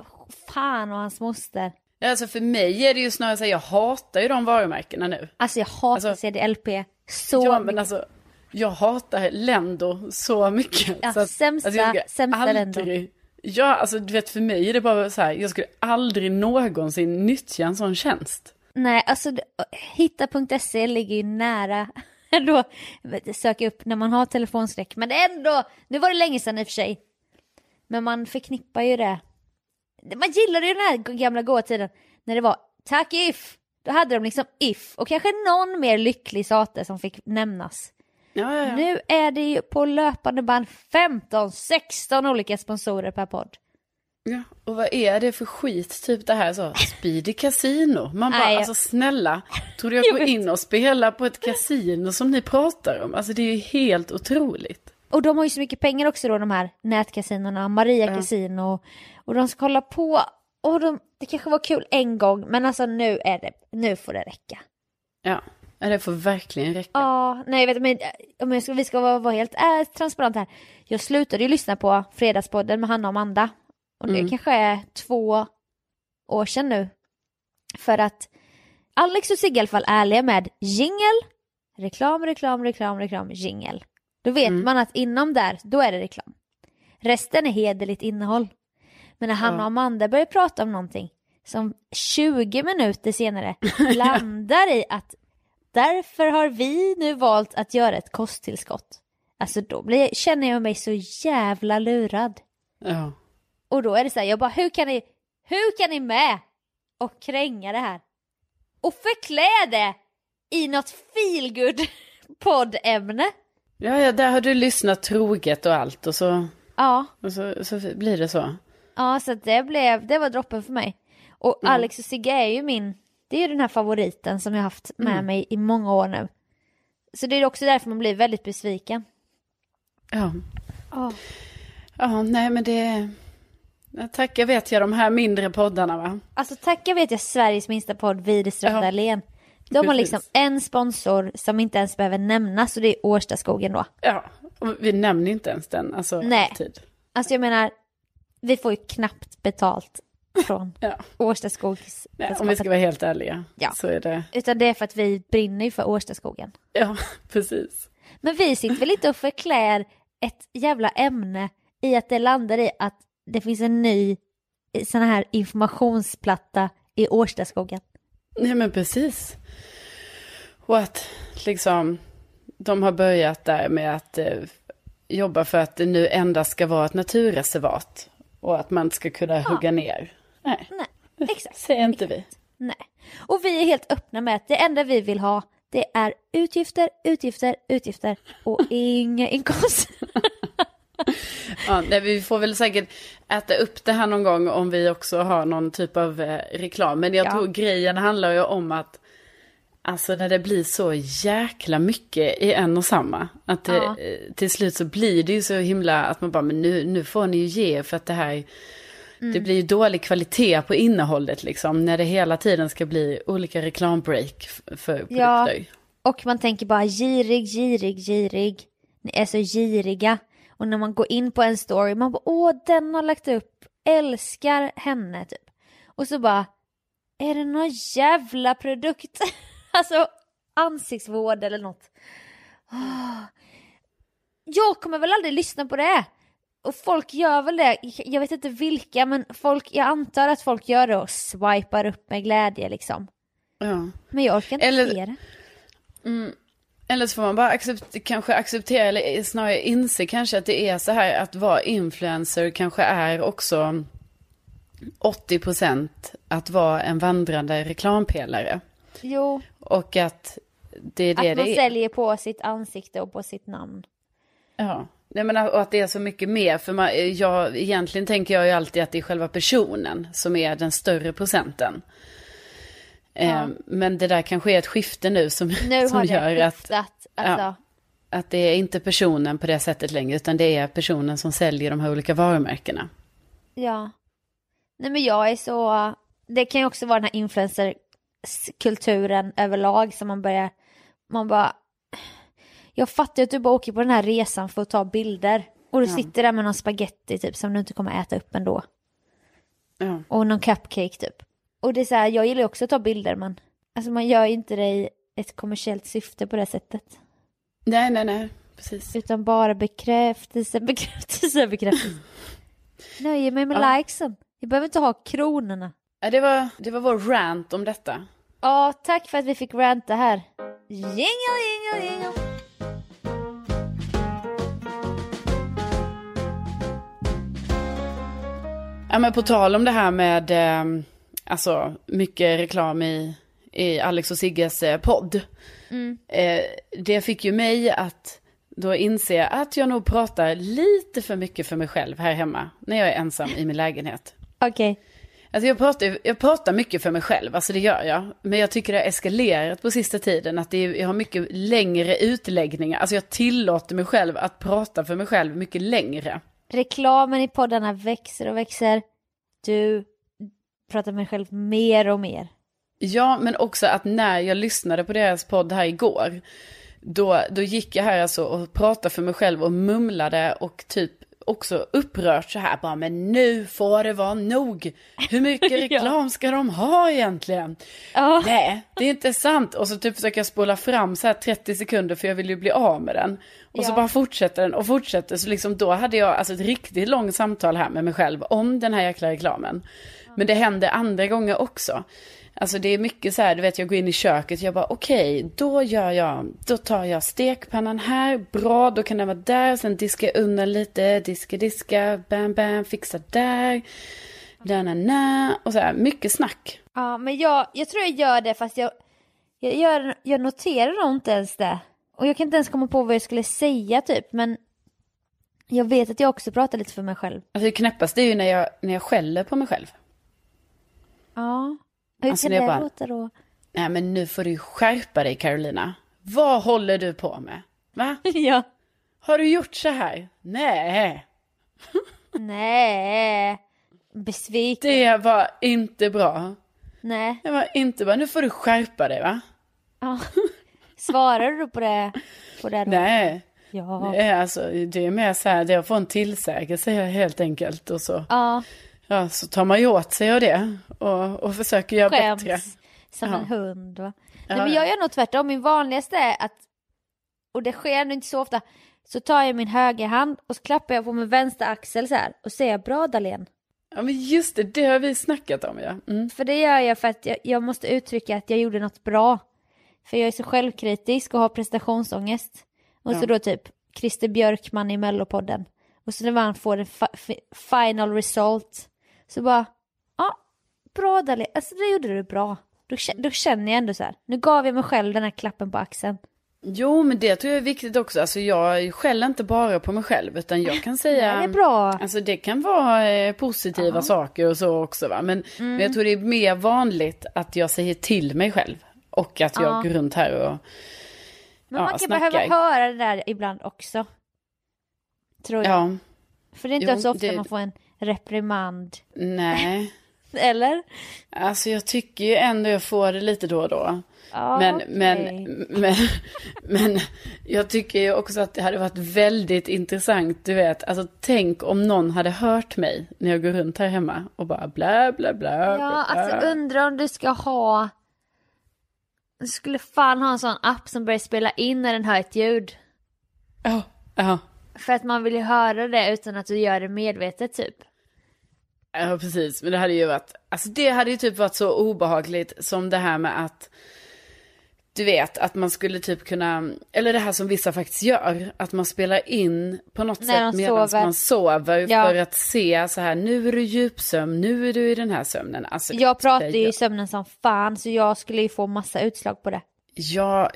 Speaker 1: fan och hans moster.
Speaker 2: Alltså för mig är det ju snarare så här, jag hatar ju de varumärkena nu.
Speaker 1: Alltså jag hatar
Speaker 2: Alltså-
Speaker 1: CDLP så
Speaker 2: ja, men
Speaker 1: mycket.
Speaker 2: alltså, jag hatar Lendo så mycket.
Speaker 1: Ja,
Speaker 2: så att,
Speaker 1: sämsta-
Speaker 2: jag skulle
Speaker 1: sämsta
Speaker 2: aldrig, Ja, alltså du vet för mig är det bara så här, jag skulle aldrig någonsin nyttja en sån tjänst.
Speaker 1: Nej, alltså hitta.se ligger ju nära då söka upp när man har telefonskräck. Men ändå, nu var det länge sedan i och för sig. Men man förknippar ju det. Man gillade ju den här gamla goa tiden när det var tack if. Då hade de liksom if och kanske någon mer lycklig sate som fick nämnas.
Speaker 2: Ja, ja, ja.
Speaker 1: Nu är det ju på löpande band 15, 16 olika sponsorer per podd.
Speaker 2: ja. Och vad är det för skit, typ det här så, Speedy Casino. Man bara,
Speaker 1: jag-
Speaker 2: alltså snälla, tror du jag går in och spelar på ett kasino som ni pratar om? Alltså det är ju helt otroligt.
Speaker 1: Och de har ju så mycket pengar också då de här nätkasinorna, Maria
Speaker 2: Ja.
Speaker 1: Casino och de ska hålla på och de, det kanske var kul en gång men alltså nu är det, nu får det räcka.
Speaker 2: Ja, ja, det får verkligen räcka.
Speaker 1: Ja, nej vet du, men om jag ska, vi ska vara, vara helt äh, transparent här. Jag slutade ju lyssna på Fredagspodden med Hanna och Amanda och det
Speaker 2: Mm.
Speaker 1: kanske är två år sedan nu. För att Alex och Sigge i alla fall är ärliga med jingel, reklam, reklam, reklam, reklam, jingel. Då vet
Speaker 2: Mm.
Speaker 1: man att inom där, då är det reklam. Resten är hederligt innehåll. Men när Hanna och Amanda börjar prata om någonting som 20 minuter senare landar i att därför har vi nu valt att göra ett kosttillskott. Alltså då blir, känner jag mig så jävla lurad.
Speaker 2: Ja.
Speaker 1: Och då är det så här, jag bara hur kan ni, hur kan ni med och kränga det här? Och förklä det i något feelgood poddämne.
Speaker 2: Ja, ja, där har du lyssnat troget och allt och så,
Speaker 1: Ja,
Speaker 2: och så, så blir det så.
Speaker 1: ja så det blev, det var droppen för mig. Och. Alex och Sigge är ju min, det är ju den här favoriten som jag haft med
Speaker 2: Mm.
Speaker 1: mig i många år nu. Så det är också därför man blir väldigt besviken.
Speaker 2: Ja.
Speaker 1: Ja.
Speaker 2: Ja, nej men det... Jag tackar vet jag de här mindre poddarna va?
Speaker 1: Alltså tacka vet jag Sveriges minsta podd Widerström
Speaker 2: Ja.
Speaker 1: Dahlén. De har
Speaker 2: Precis.
Speaker 1: liksom en sponsor som inte ens behöver nämnas och det är Årstaskogen då.
Speaker 2: Ja, och vi nämner inte ens den, alltså
Speaker 1: Nej.
Speaker 2: alltid.
Speaker 1: Alltså jag menar, vi får ju knappt betalt från
Speaker 2: Ja.
Speaker 1: Årstaskogs...
Speaker 2: Nej, om vi ska vara helt ärliga
Speaker 1: Ja.
Speaker 2: så är det...
Speaker 1: Utan det är för att vi brinner ju för Årstaskogen.
Speaker 2: Ja, precis.
Speaker 1: Men vi sitter väl inte och förklär ett jävla ämne i att det landar i att det finns en ny eh, sån här informationsplatta i Årstaskogen.
Speaker 2: Nej men precis. Och att liksom de har börjat där med att eh, jobba för att det nu endast ska vara ett naturreservat. Och att man ska kunna hugga ner. Nej,
Speaker 1: Nej, exakt.
Speaker 2: säger inte vi.
Speaker 1: Nej. Och vi är helt öppna med att det enda vi vill ha det är utgifter, utgifter, utgifter och inga inkomster.
Speaker 2: Ja, nej, vi får väl säkert äta upp det här någon gång om vi också har någon typ av eh, reklam. Men jag
Speaker 1: Ja.
Speaker 2: tror grejen handlar ju om att Alltså när det blir så jäkla mycket i en och samma. Att det,
Speaker 1: Ja.
Speaker 2: eh, till slut så blir det ju så himla att man bara, men nu, nu får ni ju ge för att det här,
Speaker 1: Mm.
Speaker 2: det blir ju dålig kvalitet på innehållet liksom. När det hela tiden ska bli olika reklambreak för produkter.
Speaker 1: Ja. Och man tänker bara girig, girig, girig. Ni är så giriga. Och när man går in på en story, man bara åh den har lagt upp, älskar henne typ. Och så bara, är det någon jävla produkt? alltså ansiktsvård eller något. Åh. Jag kommer väl aldrig lyssna på det. Och folk gör väl det, jag vet inte vilka men folk, jag antar att folk gör det och swipar upp med glädje liksom.
Speaker 2: Ja.
Speaker 1: Men jag orkar inte
Speaker 2: Eller-
Speaker 1: se det.
Speaker 2: Eller så får man bara accept, kanske acceptera, eller snarare inse kanske att det är så här att vara influencer kanske är också 80% att vara en vandrande reklampelare.
Speaker 1: Jo,
Speaker 2: Och att det är det
Speaker 1: att man
Speaker 2: det
Speaker 1: säljer på sitt ansikte och på sitt namn.
Speaker 2: Ja. Nej, men och att det är så mycket mer. För man, jag, egentligen tänker jag ju alltid att det är själva personen som är den större procenten. Eh, men det där kanske är ett skifte nu som,
Speaker 1: Nu
Speaker 2: som gör
Speaker 1: det
Speaker 2: att,
Speaker 1: skiftat. Alltså,
Speaker 2: Ja. att det är inte personen på det sättet längre. Utan det är personen som säljer de här olika varumärkena.
Speaker 1: Ja. Nej men jag är så, det kan ju också vara den här influencerkulturen överlag som man börjar, man bara, jag fattar ju att du bara åker på den här resan för att ta bilder. Och du sitter där med någon spaghetti typ som du inte kommer äta upp ändå.
Speaker 2: Ja.
Speaker 1: Och någon cupcake typ. Och det är så här, jag gillar ju också att ta bilder men alltså man gör ju inte det i ett kommersiellt syfte på det sättet.
Speaker 2: Nej, nej, nej. Precis.
Speaker 1: Utan bara bekräftelse, bekräftelse, bekräftelse. Nöjer mig med
Speaker 2: Ja.
Speaker 1: likesen. Jag behöver inte ha kronorna.
Speaker 2: Ja, det, var, det var vår rant om detta.
Speaker 1: Ja, tack för att vi fick ranta här. Jingle, jingle, jingle.
Speaker 2: Ja, men på tal om det här med eh, alltså, mycket reklam i, i Alex och Sigges eh, podd. Eh, det fick ju mig att då inse att jag nog pratar lite för mycket för mig själv här hemma. När jag är ensam i min lägenhet.
Speaker 1: Okej.
Speaker 2: Alltså jag pratar, jag pratar mycket för mig själv, alltså det gör jag. Men jag tycker det har eskalerat på sista tiden. Att det är, jag har mycket längre utläggningar. Alltså jag tillåter mig själv att prata för mig själv mycket längre.
Speaker 1: Reklamen i poddarna växer och växer. Du pratar med dig själv mer och mer.
Speaker 2: Ja, men också att när jag lyssnade på deras podd här igår, då, då gick jag här alltså och pratade för mig själv och mumlade och typ också upprört så här bara, men nu får det vara nog. Hur mycket reklam ska de ha egentligen?
Speaker 1: Ja.
Speaker 2: Nej, det är inte sant. Och så typ försöker jag spola fram så här 30 sekunder för jag vill ju bli av med den. Och så
Speaker 1: Ja.
Speaker 2: bara fortsätter den och fortsätter. Så liksom då hade jag alltså ett riktigt långt samtal här med mig själv om den här jäkla reklamen. Men det händer andra gånger också. Alltså det är mycket så här, du vet jag går in i köket, jag bara okej, då gör jag, då tar jag stekpannan här, bra, då kan den vara där, sen diskar jag undan lite, diska, diska, bam, bam, fixa där, na, na, na, och så här, mycket snack.
Speaker 1: Ja, men jag, jag tror jag gör det fast jag, jag, gör, jag noterar nog inte ens det. Och jag kan inte ens komma på vad jag skulle säga typ, men jag vet att jag också pratar lite för mig själv.
Speaker 2: Alltså det knäppaste är ju när jag, när jag skäller på mig själv.
Speaker 1: Ja. Hur
Speaker 2: Alltså,
Speaker 1: kan
Speaker 2: det bara-
Speaker 1: låta då?
Speaker 2: Nej men nu får du skärpa dig Carolina. Vad håller du på med? Va?
Speaker 1: ja.
Speaker 2: Har du gjort så här? Nej.
Speaker 1: Nej. Besviken.
Speaker 2: Det var inte bra.
Speaker 1: Nej.
Speaker 2: Det var inte bra. Nu får du skärpa dig va?
Speaker 1: Ja. Svarar du på det? På det?
Speaker 2: Nej.
Speaker 1: Ja.
Speaker 2: Är, alltså, det är mer så här, det är att få en tillsägelse helt enkelt. Och så,
Speaker 1: Ja.
Speaker 2: Ja, så tar man ju åt sig av det. Och, och försöker göra
Speaker 1: Skäms.
Speaker 2: bättre.
Speaker 1: Som
Speaker 2: Ja.
Speaker 1: en hund va?
Speaker 2: Ja,
Speaker 1: Nej men
Speaker 2: ja.
Speaker 1: jag gör nog tvärtom. Min vanligaste är att, och det sker nog inte så ofta, så tar jag min högra hand och så klappar jag på min vänstra axel så här och säger bra Dahlén.
Speaker 2: Ja men just det, det har vi snackat om ja. Mm.
Speaker 1: För det gör jag för att jag, jag måste uttrycka att jag gjorde något bra. För jag är så självkritisk och har prestationsångest. Och så
Speaker 2: Ja.
Speaker 1: då typ Christer Björkman i Mellopodden. Och så när man får en fi- final result så bara, ja, bra Dahlén, alltså det gjorde du bra. Då, kä- då känner jag ändå så här, nu gav jag mig själv den här klappen på axeln.
Speaker 2: Jo men det tror jag är viktigt också. Alltså jag skäller inte bara på mig själv utan jag kan säga.
Speaker 1: Det är bra.
Speaker 2: Alltså det kan vara eh, positiva saker och så också va. Men,
Speaker 1: Mm.
Speaker 2: men jag tror det är mer vanligt att jag säger till mig själv. Och att jag
Speaker 1: Ja.
Speaker 2: går runt här och
Speaker 1: Men
Speaker 2: Ja,
Speaker 1: man kan
Speaker 2: snackar.
Speaker 1: behöva höra det där ibland också. Tror jag.
Speaker 2: ja,
Speaker 1: För det är inte
Speaker 2: Jo,
Speaker 1: så ofta
Speaker 2: det-
Speaker 1: man får en reprimand.
Speaker 2: nej.
Speaker 1: Eller?
Speaker 2: Alltså jag tycker ju ändå jag får det lite då och då.
Speaker 1: Ja,
Speaker 2: Men,
Speaker 1: okej.
Speaker 2: men, men, men jag tycker ju också att det hade varit väldigt intressant, du vet, alltså tänk om någon hade hört mig när jag går runt här hemma och bara bla bla bla.
Speaker 1: Ja,
Speaker 2: bla,
Speaker 1: alltså
Speaker 2: bla.
Speaker 1: undrar om du ska ha... Du skulle fan ha en sån app som börjar spela in när den hör ett ljud.
Speaker 2: Ja, ja,
Speaker 1: För att man vill ju höra det utan att du gör det medvetet typ.
Speaker 2: Ja, precis. Men det hade ju varit, alltså det hade ju typ varit så obehagligt som det här med att du vet, att man skulle typ kunna, eller det här som vissa faktiskt gör, att man spelar in på något
Speaker 1: När
Speaker 2: sätt medan
Speaker 1: sover.
Speaker 2: man sover
Speaker 1: Ja.
Speaker 2: för att se så här, nu är du djupsömn, nu är du i den här sömnen. Alltså,
Speaker 1: Jag pratar ju i sömnen som fan så jag skulle ju få massa utslag på det.
Speaker 2: Ja,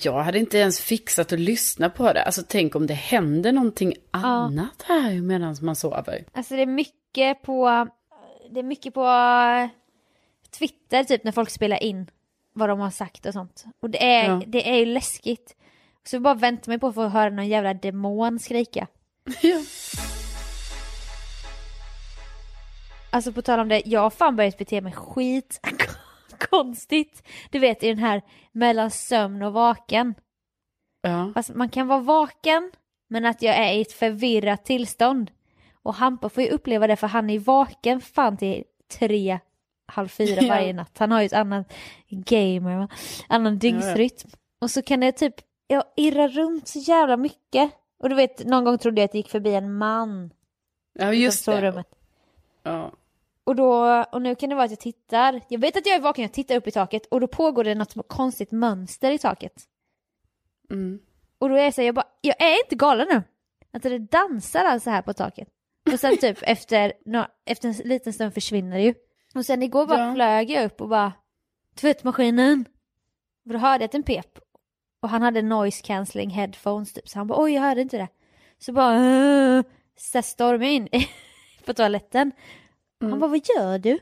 Speaker 2: jag hade inte ens fixat att lyssna på det. Alltså tänk om det händer någonting annat här medan man sover.
Speaker 1: Alltså det är mycket på, det är mycket på Twitter typ när folk spelar in vad de har sagt och sånt. Och det är,
Speaker 2: Ja.
Speaker 1: det är ju läskigt. Så jag bara väntar mig på att få höra någon jävla demon skrika.
Speaker 2: Ja.
Speaker 1: Alltså på tal om det, jag har fan börjat bete mig skit konstigt. Du vet i den här mellan sömn och vaken.
Speaker 2: Ja.
Speaker 1: Alltså, man kan vara vaken men att jag är i ett förvirrat tillstånd. Och Hampa får ju uppleva det för han är vaken fan till tre, halv fyra
Speaker 2: Ja.
Speaker 1: varje natt. Han har ju ett annat gamer, va? annan dygnsrytm. Och så kan det typ, jag irrar runt så jävla mycket. Och du vet, någon gång trodde jag att det gick förbi en man
Speaker 2: ja, just det. Ja.
Speaker 1: Och, då, och nu kan det vara att jag tittar, jag vet att jag är vaken, jag tittar upp i taket och då pågår det något konstigt mönster i taket.
Speaker 2: Mm.
Speaker 1: Och då är jag så här, jag bara, jag är inte galen nu. Alltså det dansar alltså här på taket. Och sen typ efter, nå- efter en liten stund försvinner det ju. Och sen igår bara
Speaker 2: Ja.
Speaker 1: flög jag upp och bara, tvättmaskinen. Och då hörde jag att en pep. Och han hade noise cancelling headphones typ, så han bara, oj jag hörde inte det. Så bara, så stormade jag in på toaletten.
Speaker 2: Mm.
Speaker 1: Han bara, vad gör du?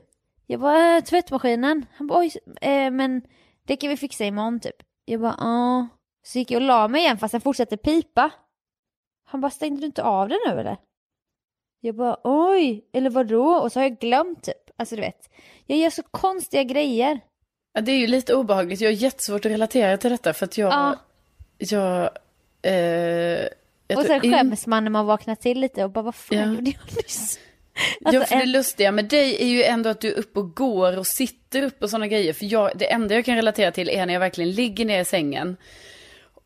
Speaker 1: Jag bara, "Äh, tvättmaskinen. Han bara, oj, eh, men det kan vi fixa imorgon typ. Jag bara, ja. Så gick jag och la mig igen fast den fortsatte pipa. Han bara, stängde du inte av den nu eller? Jag bara, oj, eller vadå? Och så har jag glömt typ. Alltså du vet, jag gör så konstiga grejer.
Speaker 2: Ja, det är ju lite obehagligt. Jag har jättesvårt att relatera till detta för att jag...
Speaker 1: Ja.
Speaker 2: Jag... Eh, jag
Speaker 1: och sen
Speaker 2: in-
Speaker 1: skäms man när man vaknar till lite och bara, vad fan
Speaker 2: Ja.
Speaker 1: gjorde jag nyss?
Speaker 2: Ja,
Speaker 1: Alltså,
Speaker 2: för det
Speaker 1: en-
Speaker 2: lustiga med dig är ju ändå att du är uppe och går och sitter upp och sådana grejer. För jag, det enda jag kan relatera till är när jag verkligen ligger ner i sängen.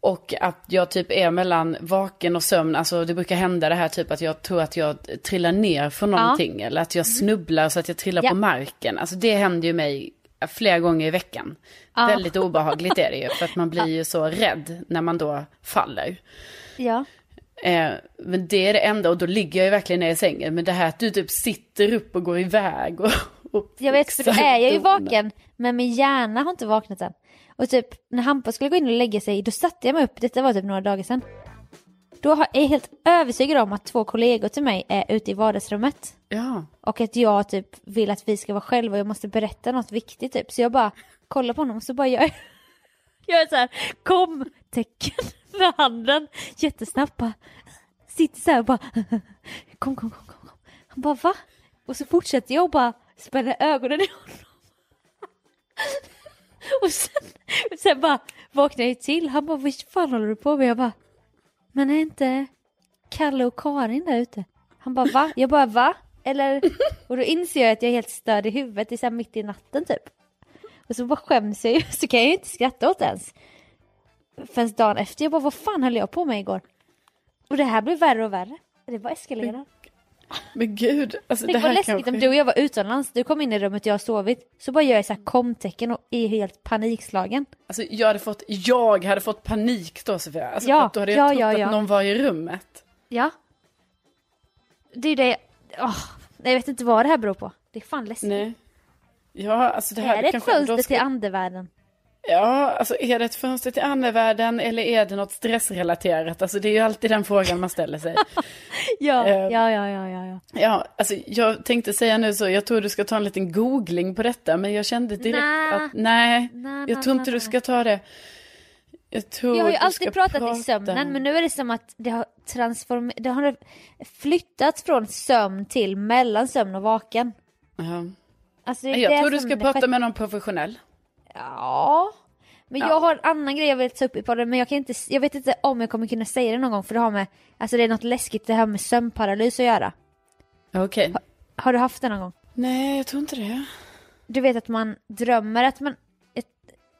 Speaker 2: Och att jag typ är mellan vaken och sömn. Alltså det brukar hända det här typ att jag tror att jag trillar ner från någonting. Eller att jag snubblar så att jag trillar
Speaker 1: Ja.
Speaker 2: på marken. Alltså det händer ju mig flera gånger i veckan.
Speaker 1: Ja.
Speaker 2: Väldigt obehagligt är det ju. För att man blir ju så rädd när man då faller.
Speaker 1: Ja.
Speaker 2: Eh, men det är det enda och då ligger jag ju verkligen ner i sängen. Men det här att du typ sitter upp och går iväg och, och
Speaker 1: Jag vet, för då är jag ju vaken, men min hjärna har inte vaknat än. Och typ när Hampa skulle gå in och lägga sig, då satte jag mig upp, detta var typ några dagar sedan. Då är jag helt övertygad om att två kollegor till mig är ute i vardagsrummet.
Speaker 2: Ja.
Speaker 1: Och att jag typ vill att vi ska vara själva och jag måste berätta något viktigt typ. Så jag bara kollar på honom och så bara gör jag, jag är så här kom-tecken med handen jättesnabbt bara. Sitter så här och bara kom, kom, kom, kom. Han bara va? Och så fortsätter jag och bara spänner ögonen i honom. Och sen, sen bara vaknar jag till. Han bara vad fan håller du på med? Jag bara men är inte Kalle och Karin där ute? Han bara va? Jag bara va? Eller? Och då inser jag att jag är helt störd i huvudet, det är så här mitt i natten typ. Och så bara skäms jag ju, så kan jag ju inte skratta åt det ens. Förrän dagen efter, jag bara vad fan höll jag på med igår? Och det här blir värre och värre. Det bara eskalerar.
Speaker 2: Men gud, alltså det
Speaker 1: vad
Speaker 2: här
Speaker 1: läskigt
Speaker 2: kanske...
Speaker 1: om du och jag var utomlands, du kom in i rummet jag har sovit, så bara gör jag så här komtecken och är helt panikslagen.
Speaker 2: Alltså jag hade fått, jag hade fått panik då Sofia. Alltså
Speaker 1: Ja,
Speaker 2: att då hade jag
Speaker 1: ja,
Speaker 2: trott
Speaker 1: ja,
Speaker 2: att
Speaker 1: ja.
Speaker 2: någon var i rummet.
Speaker 1: Ja. Det är det, åh, jag vet inte vad det här beror på. Det är fan läskigt.
Speaker 2: Nej. Ja, alltså det här
Speaker 1: är det ett
Speaker 2: kanske...
Speaker 1: fönster
Speaker 2: då ska-
Speaker 1: till andevärlden?
Speaker 2: Ja, alltså är det ett fönster till andevärlden eller är det något stressrelaterat? Alltså det är ju alltid den frågan man ställer sig.
Speaker 1: Ja,
Speaker 2: Eh.
Speaker 1: ja, ja, ja, ja, ja.
Speaker 2: Ja, alltså jag tänkte säga nu så, jag tror du ska ta en liten googling på detta, men jag kände direkt
Speaker 1: Nä.
Speaker 2: att nej,
Speaker 1: Nej,
Speaker 2: jag tror
Speaker 1: nej,
Speaker 2: inte du ska ta det. Jag tror
Speaker 1: Jag har ju alltid pratat
Speaker 2: prata.
Speaker 1: i sömnen men nu är det som att det har transformerat, det har flyttats från sömn till mellan sömn och vaken.
Speaker 2: Ja.
Speaker 1: Alltså, det är
Speaker 2: Jag tror du ska prata med någon professionell.
Speaker 1: Ja. Men
Speaker 2: Ja.
Speaker 1: jag har en annan grej jag vill ta upp i podden men jag kan inte, jag vet inte om jag kommer kunna säga det någon gång för det har med, alltså det är något läskigt det här med sömnparalys att göra.
Speaker 2: Okej.
Speaker 1: Har du haft det någon gång?
Speaker 2: Nej, jag tror inte det.
Speaker 1: Du vet att man drömmer att man, ett,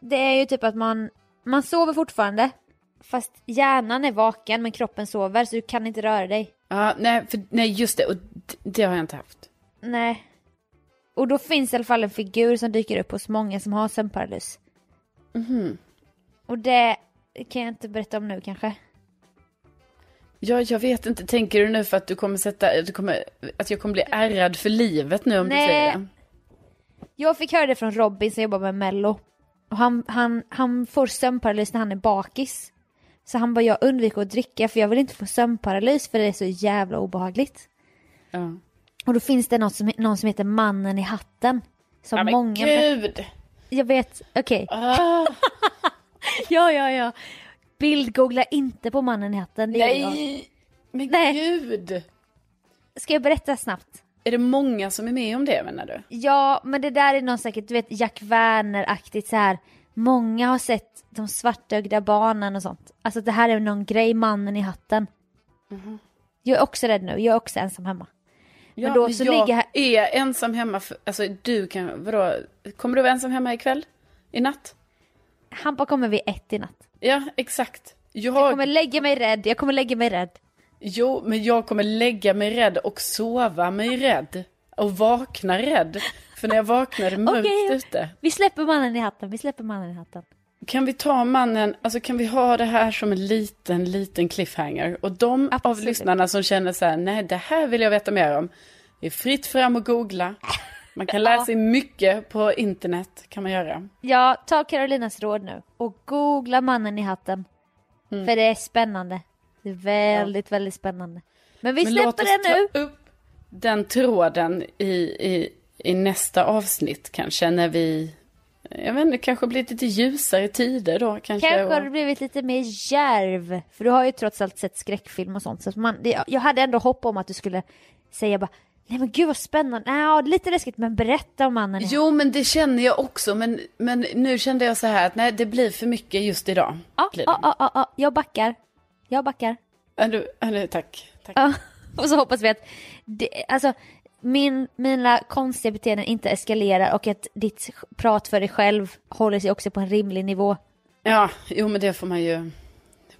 Speaker 1: det är ju typ att man, man sover fortfarande fast hjärnan är vaken men kroppen sover så du kan inte röra dig.
Speaker 2: Ja, nej, för, nej, just det. Och det har jag inte haft.
Speaker 1: Nej. Och då finns i alla fall en figur som dyker upp hos många som har sömnparalys.
Speaker 2: Mhm.
Speaker 1: Och det kan jag inte berätta om nu kanske.
Speaker 2: Ja, jag vet inte. Tänker du nu för att du kommer sätta, du kommer, att jag kommer bli ärrad för livet nu om
Speaker 1: Nej.
Speaker 2: du säger det?
Speaker 1: Jag fick höra det från Robin som jobbar med mello. Och han, han, han får sömnparalys när han är bakis. Så han bara, jag undviker att dricka för jag vill inte få sömnparalys för det är så jävla obehagligt.
Speaker 2: Ja.
Speaker 1: Och då finns det något som, någon som heter Mannen i hatten. Som
Speaker 2: Ja, men
Speaker 1: många...
Speaker 2: gud!
Speaker 1: Jag vet, okej.
Speaker 2: Ah,
Speaker 1: Ja, ja, ja. Bildgoogla inte på Mannen i hatten. Det
Speaker 2: nej! Men
Speaker 1: Nej.
Speaker 2: gud!
Speaker 1: Ska jag berätta snabbt?
Speaker 2: Är det många som är med om det menar du?
Speaker 1: Ja, men det där är någon säkert, du vet Jack Werner-aktigt så här. Många har sett de svartögda barnen och sånt. Alltså det här är någon grej, mannen i hatten.
Speaker 2: Mhm.
Speaker 1: Jag är också rädd nu, jag är också ensam hemma.
Speaker 2: Ja,
Speaker 1: då
Speaker 2: men
Speaker 1: så
Speaker 2: jag
Speaker 1: ligger här-
Speaker 2: är ensam hemma, för, alltså du kan, vadå, kommer du vara ensam hemma ikväll? I natt?
Speaker 1: Hampa kommer vid ett i natt.
Speaker 2: Ja, exakt. Jag,
Speaker 1: Jag kommer lägga mig rädd, jag kommer lägga mig rädd.
Speaker 2: Jo, men jag kommer lägga mig rädd och sova mig rädd. Och vakna rädd. För när jag vaknar är det mörkt
Speaker 1: Okej.
Speaker 2: ute.
Speaker 1: Vi släpper mannen i hatten, vi släpper mannen i hatten.
Speaker 2: Kan vi ta mannen, alltså kan vi ha det här som en liten, liten cliffhanger? Och de av
Speaker 1: Absolut.
Speaker 2: lyssnarna som känner så här, nej det här vill jag veta mer om. Det är fritt fram och googla. Man kan lära sig mycket på internet, kan man göra.
Speaker 1: Ja, ta Carolinas råd nu och googla mannen i hatten.
Speaker 2: Mm.
Speaker 1: För det är spännande. Det är väldigt, väldigt spännande. Men vi
Speaker 2: Men låt
Speaker 1: släpper
Speaker 2: oss
Speaker 1: det nu.
Speaker 2: ta upp den tråden i, i, i nästa avsnitt kanske, när vi, jag vet inte, kanske blir lite ljusare tider då kanske.
Speaker 1: Kanske har du blivit lite mer järv. För du har ju trots allt sett skräckfilm och sånt. Så man, det, jag hade ändå hopp om att du skulle säga bara Nej men gud vad spännande. Ja, lite läskigt men berätta om mannen.
Speaker 2: Jo, men det känner jag också. Men, men nu kände jag så här att nej, det blir för mycket just idag.
Speaker 1: Ja, ja, ja, ja, jag backar. Jag backar.
Speaker 2: Är du, är du, tack. tack.
Speaker 1: Ja, och så hoppas vi att det, alltså, min, mina konstiga beteenden inte eskalerar och att ditt prat för dig själv håller sig också på en rimlig nivå.
Speaker 2: Ja, jo men det får man ju.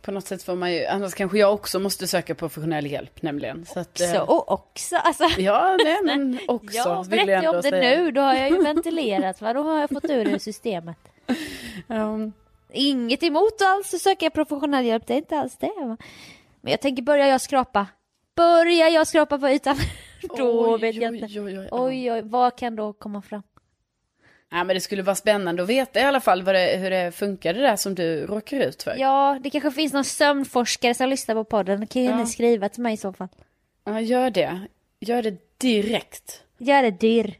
Speaker 2: På något sätt får man ju, annars kanske jag också måste söka professionell hjälp nämligen. Så att, eh,
Speaker 1: Så, och också, alltså.
Speaker 2: Ja, nej men också
Speaker 1: Ja,
Speaker 2: vill jag
Speaker 1: om det
Speaker 2: säga.
Speaker 1: nu, då har jag ju ventilerat va, då har jag fått ur det systemet.
Speaker 2: Ja,
Speaker 1: Inget emot alls att söka professionell hjälp, det är inte alls det. Va? Men jag tänker, börjar jag skrapa? Börjar jag skrapa på ytan? då
Speaker 2: Oj,
Speaker 1: vet jag
Speaker 2: oj,
Speaker 1: inte.
Speaker 2: oj, oj,
Speaker 1: Oj, oj, vad kan då komma fram?
Speaker 2: Ja, men det skulle vara spännande att veta i alla fall vad det, hur det funkar det där som du råkar ut för.
Speaker 1: Ja, det kanske finns någon sömnforskare som lyssnar på podden. Det kan ju
Speaker 2: Ja.
Speaker 1: ni skriva till mig i så fall.
Speaker 2: Ja, gör det. Gör det direkt.
Speaker 1: Gör det dyr.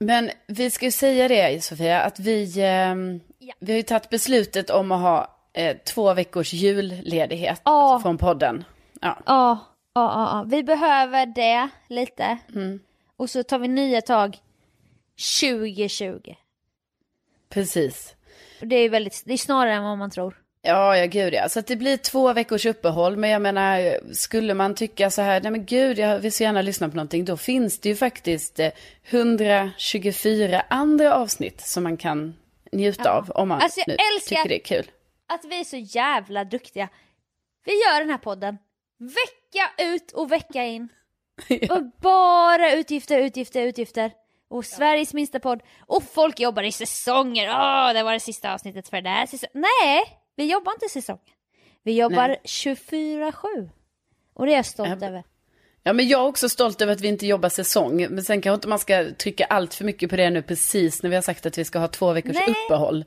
Speaker 2: Men vi ska ju säga det, Sofia, att vi, ehm,
Speaker 1: Ja.
Speaker 2: vi har ju tagit beslutet om att ha eh, två veckors julledighet
Speaker 1: Ja.
Speaker 2: alltså från podden. Ja,
Speaker 1: Ja, ja, ja, ja. Vi behöver det lite.
Speaker 2: Mm.
Speaker 1: Och så tar vi nya tag 2020.
Speaker 2: precis.
Speaker 1: Och det är väldigt, det är snarare än vad man tror.
Speaker 2: Ja, ja gud ja. Så att det blir två veckors uppehåll. Men jag menar, skulle man tycka så här, nej men gud, jag vill så gärna lyssna på någonting. Då finns det ju faktiskt eh, 124 andra avsnitt som man kan njuta av. Om man
Speaker 1: Alltså,
Speaker 2: nu tycker det är kul.
Speaker 1: Att vi är så jävla duktiga. Vi gör den här podden vecka ut och vecka in. Och bara utgifter, utgifter, utgifter. Och Sveriges minsta podd. Och folk jobbar i säsonger. Åh, det var det sista avsnittet för den här säsongen. Nej, vi jobbar inte säsong. Vi jobbar
Speaker 2: Nej.
Speaker 1: 24-7. Och det är jag stolt
Speaker 2: Ja,
Speaker 1: över.
Speaker 2: Ja, men jag är också stolt över att vi inte jobbar säsong. Men sen kanske inte man ska trycka allt för mycket på det nu precis när vi har sagt att vi ska ha två veckors
Speaker 1: Nej.
Speaker 2: uppehåll.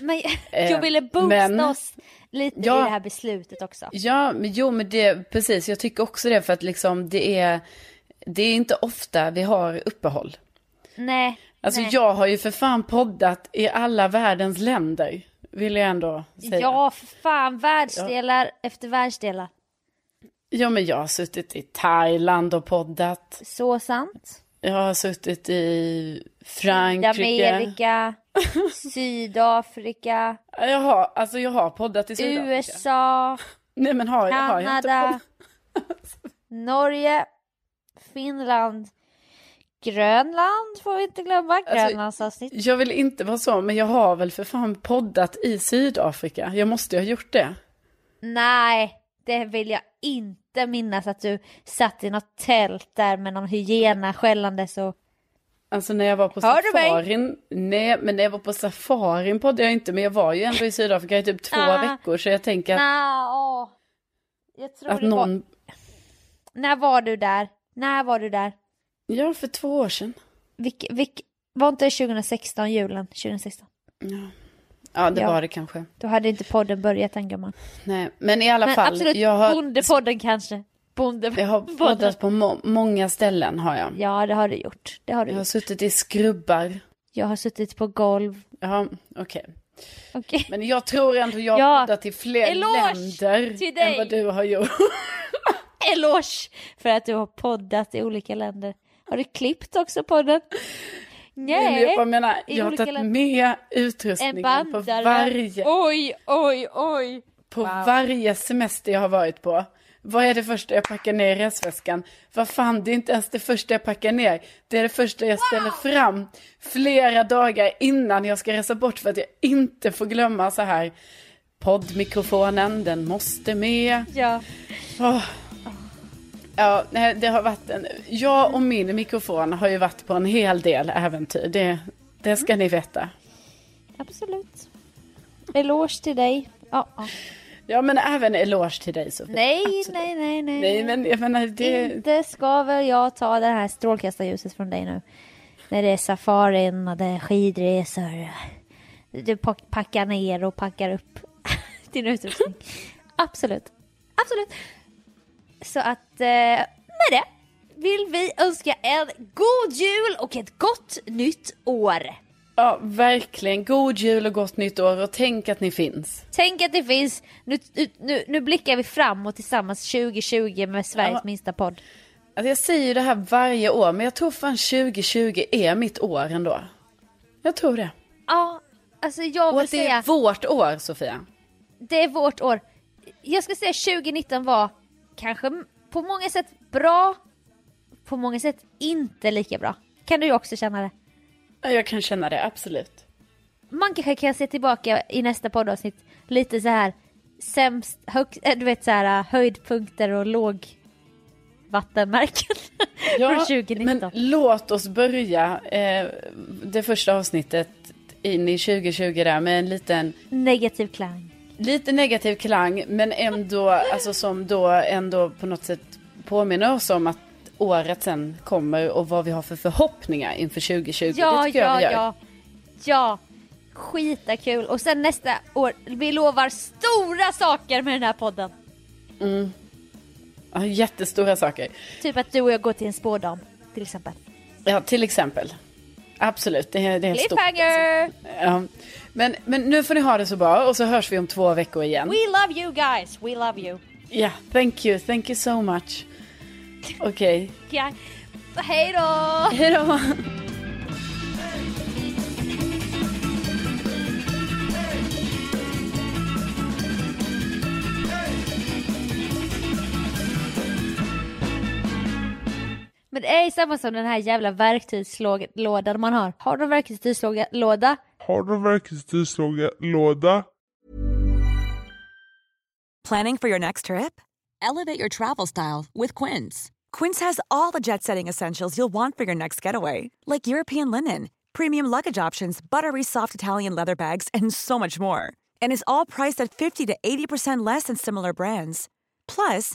Speaker 1: Men
Speaker 2: Eh,
Speaker 1: jag ville boosta
Speaker 2: men-
Speaker 1: oss lite
Speaker 2: Ja.
Speaker 1: i det här beslutet också.
Speaker 2: Ja, men jo, men det, precis, jag tycker också det för att liksom det är, det är inte ofta vi har uppehåll.
Speaker 1: Nej.
Speaker 2: Alltså
Speaker 1: nej.
Speaker 2: jag har ju för fan poddat i alla världens länder, vill jag ändå säga.
Speaker 1: Ja, för fan. Världsdelar efter världsdelar.
Speaker 2: Ja, men jag har suttit i Thailand och poddat.
Speaker 1: Så sant.
Speaker 2: Jag har suttit i Frankrike.
Speaker 1: Amerika, Sydafrika,
Speaker 2: Jag har, alltså jag har poddat i Sydafrika.
Speaker 1: USA,
Speaker 2: Nej men har, jag har jag inte
Speaker 1: Kanada? Norge, Finland, Grönland får vi inte glömma. Grönlandsavsnitt.
Speaker 2: Jag vill inte vara så, men jag har väl för fan poddat i Sydafrika. Jag måste ju ha gjort det.
Speaker 1: Nej, det vill jag inte minnas att du satt i något tält där med någon hyena skällandes och...
Speaker 2: Alltså när jag var på
Speaker 1: Hör
Speaker 2: safarin, nej men när jag var på safarin poddade jag inte, men jag var ju ändå i Sydafrika i typ två
Speaker 1: Ah.
Speaker 2: veckor, så jag tänker att.
Speaker 1: Jag tror
Speaker 2: att
Speaker 1: det var...
Speaker 2: någon,
Speaker 1: När var du där? När var du där?
Speaker 2: ja för två år sedan.
Speaker 1: Vilk, vilk... Var inte det 2016, julen 2016?
Speaker 2: Ja, ja det
Speaker 1: Ja.
Speaker 2: var det kanske.
Speaker 1: Då hade inte podden börjat än gumman.
Speaker 2: Nej, men i alla
Speaker 1: Men
Speaker 2: fall,
Speaker 1: absolut,
Speaker 2: jag har,
Speaker 1: Bondepodden kanske. Bonde...
Speaker 2: jag har poddat på må- många ställen har jag.
Speaker 1: Ja, det har du gjort. Det har du
Speaker 2: Jag har
Speaker 1: gjort.
Speaker 2: suttit i skrubbar.
Speaker 1: Jag har suttit på golv.
Speaker 2: Ja, okej.
Speaker 1: Okej.
Speaker 2: Men jag tror ändå jag
Speaker 1: Ja.
Speaker 2: har poddat i fler
Speaker 1: Eloge
Speaker 2: länder
Speaker 1: till
Speaker 2: än vad du har gjort.
Speaker 1: Eloge för att du har poddat i olika länder. Har du klippt också podden? Nej.
Speaker 2: jag menar, jag har tagit med
Speaker 1: En
Speaker 2: utrustningen på varje,
Speaker 1: Oj, oj, oj.
Speaker 2: på varje semester jag har varit på. Vad är det första jag packar ner i resväskan? Vad fan, det är inte ens det första jag packar ner. Det är det första jag ställer fram flera dagar innan jag ska resa bort för att jag inte får glömma så här. Poddmikrofonen, den måste med.
Speaker 1: Ja.
Speaker 2: Åh. Ja, det har varit en... Jag och min mikrofon har ju varit på en hel del äventyr. Det, det ska ni veta.
Speaker 1: Absolut. Eloge till dig. Ja, ja.
Speaker 2: Ja, men även eloge till dig Sofie.
Speaker 1: Nej,
Speaker 2: Absolut.
Speaker 1: nej, nej, nej.
Speaker 2: Nej, men jag menar det...
Speaker 1: Inte ska väl jag ta det här strålkastarljuset från dig nu. När det är safarin och det är skidresor. Du pack- packar ner och packar upp din utrustning. Absolut. Absolut. Så att eh, med det vill vi önska en god jul och ett gott nytt år.
Speaker 2: Ja, verkligen. God jul och gott nytt år och tänk att ni finns.
Speaker 1: Tänk att det finns, nu, nu, nu blickar vi framåt tillsammans 2020 med Sveriges
Speaker 2: Ja.
Speaker 1: minsta podd.
Speaker 2: Alltså jag säger ju det här varje år, men jag tror fan 2020 är mitt år ändå. Jag tror det.
Speaker 1: Ja, alltså jag
Speaker 2: Och
Speaker 1: vill
Speaker 2: att det
Speaker 1: säga,
Speaker 2: är vårt år, Sofia.
Speaker 1: det är vårt år. Jag ska säga 2019 var kanske på många sätt bra, på många sätt inte lika bra. Kan du också känna det?
Speaker 2: Ja, Jag kan känna det, absolut.
Speaker 1: Man kanske kan se tillbaka i nästa poddavsnitt lite så här sämst, hög, äh, du vet så här höjdpunkter och låg vattenmärken från 2019.
Speaker 2: men låt oss börja eh, det första avsnittet in i 2020 där med en liten,
Speaker 1: Negativ klang.
Speaker 2: Lite negativ klang, men ändå, alltså som då ändå på något sätt påminner oss om att året sen kommer och vad vi har för förhoppningar inför 2020.
Speaker 1: Ja,
Speaker 2: det
Speaker 1: ja, ja. Ja, skita kul. Och sen nästa år, vi lovar stora saker med den här podden.
Speaker 2: Ja, jättestora saker.
Speaker 1: Typ att du och jag går till en spådam, till exempel.
Speaker 2: Ja, till exempel. Absolut, det är, det är stort.
Speaker 1: Cliffhanger!
Speaker 2: Ja. Men, men nu får ni ha det så bra och så hörs vi om två veckor igen.
Speaker 1: We love you guys, we love you.
Speaker 2: Ja, thank you, thank you so much. Okej,
Speaker 1: Ja. Hej då!
Speaker 2: hej då.
Speaker 1: Men det är samma som den här jävla verktygslådan man har. Har du en verktygslåda?
Speaker 3: Har du verktygslåda?
Speaker 4: Planning for your next trip? Elevate your travel style with Quince. Quince has all the jet setting essentials you'll want for your next getaway, like European linen, premium luggage options, buttery soft Italian leather bags, and so much more. And is all priced at 50 to 80% less than similar brands. Plus,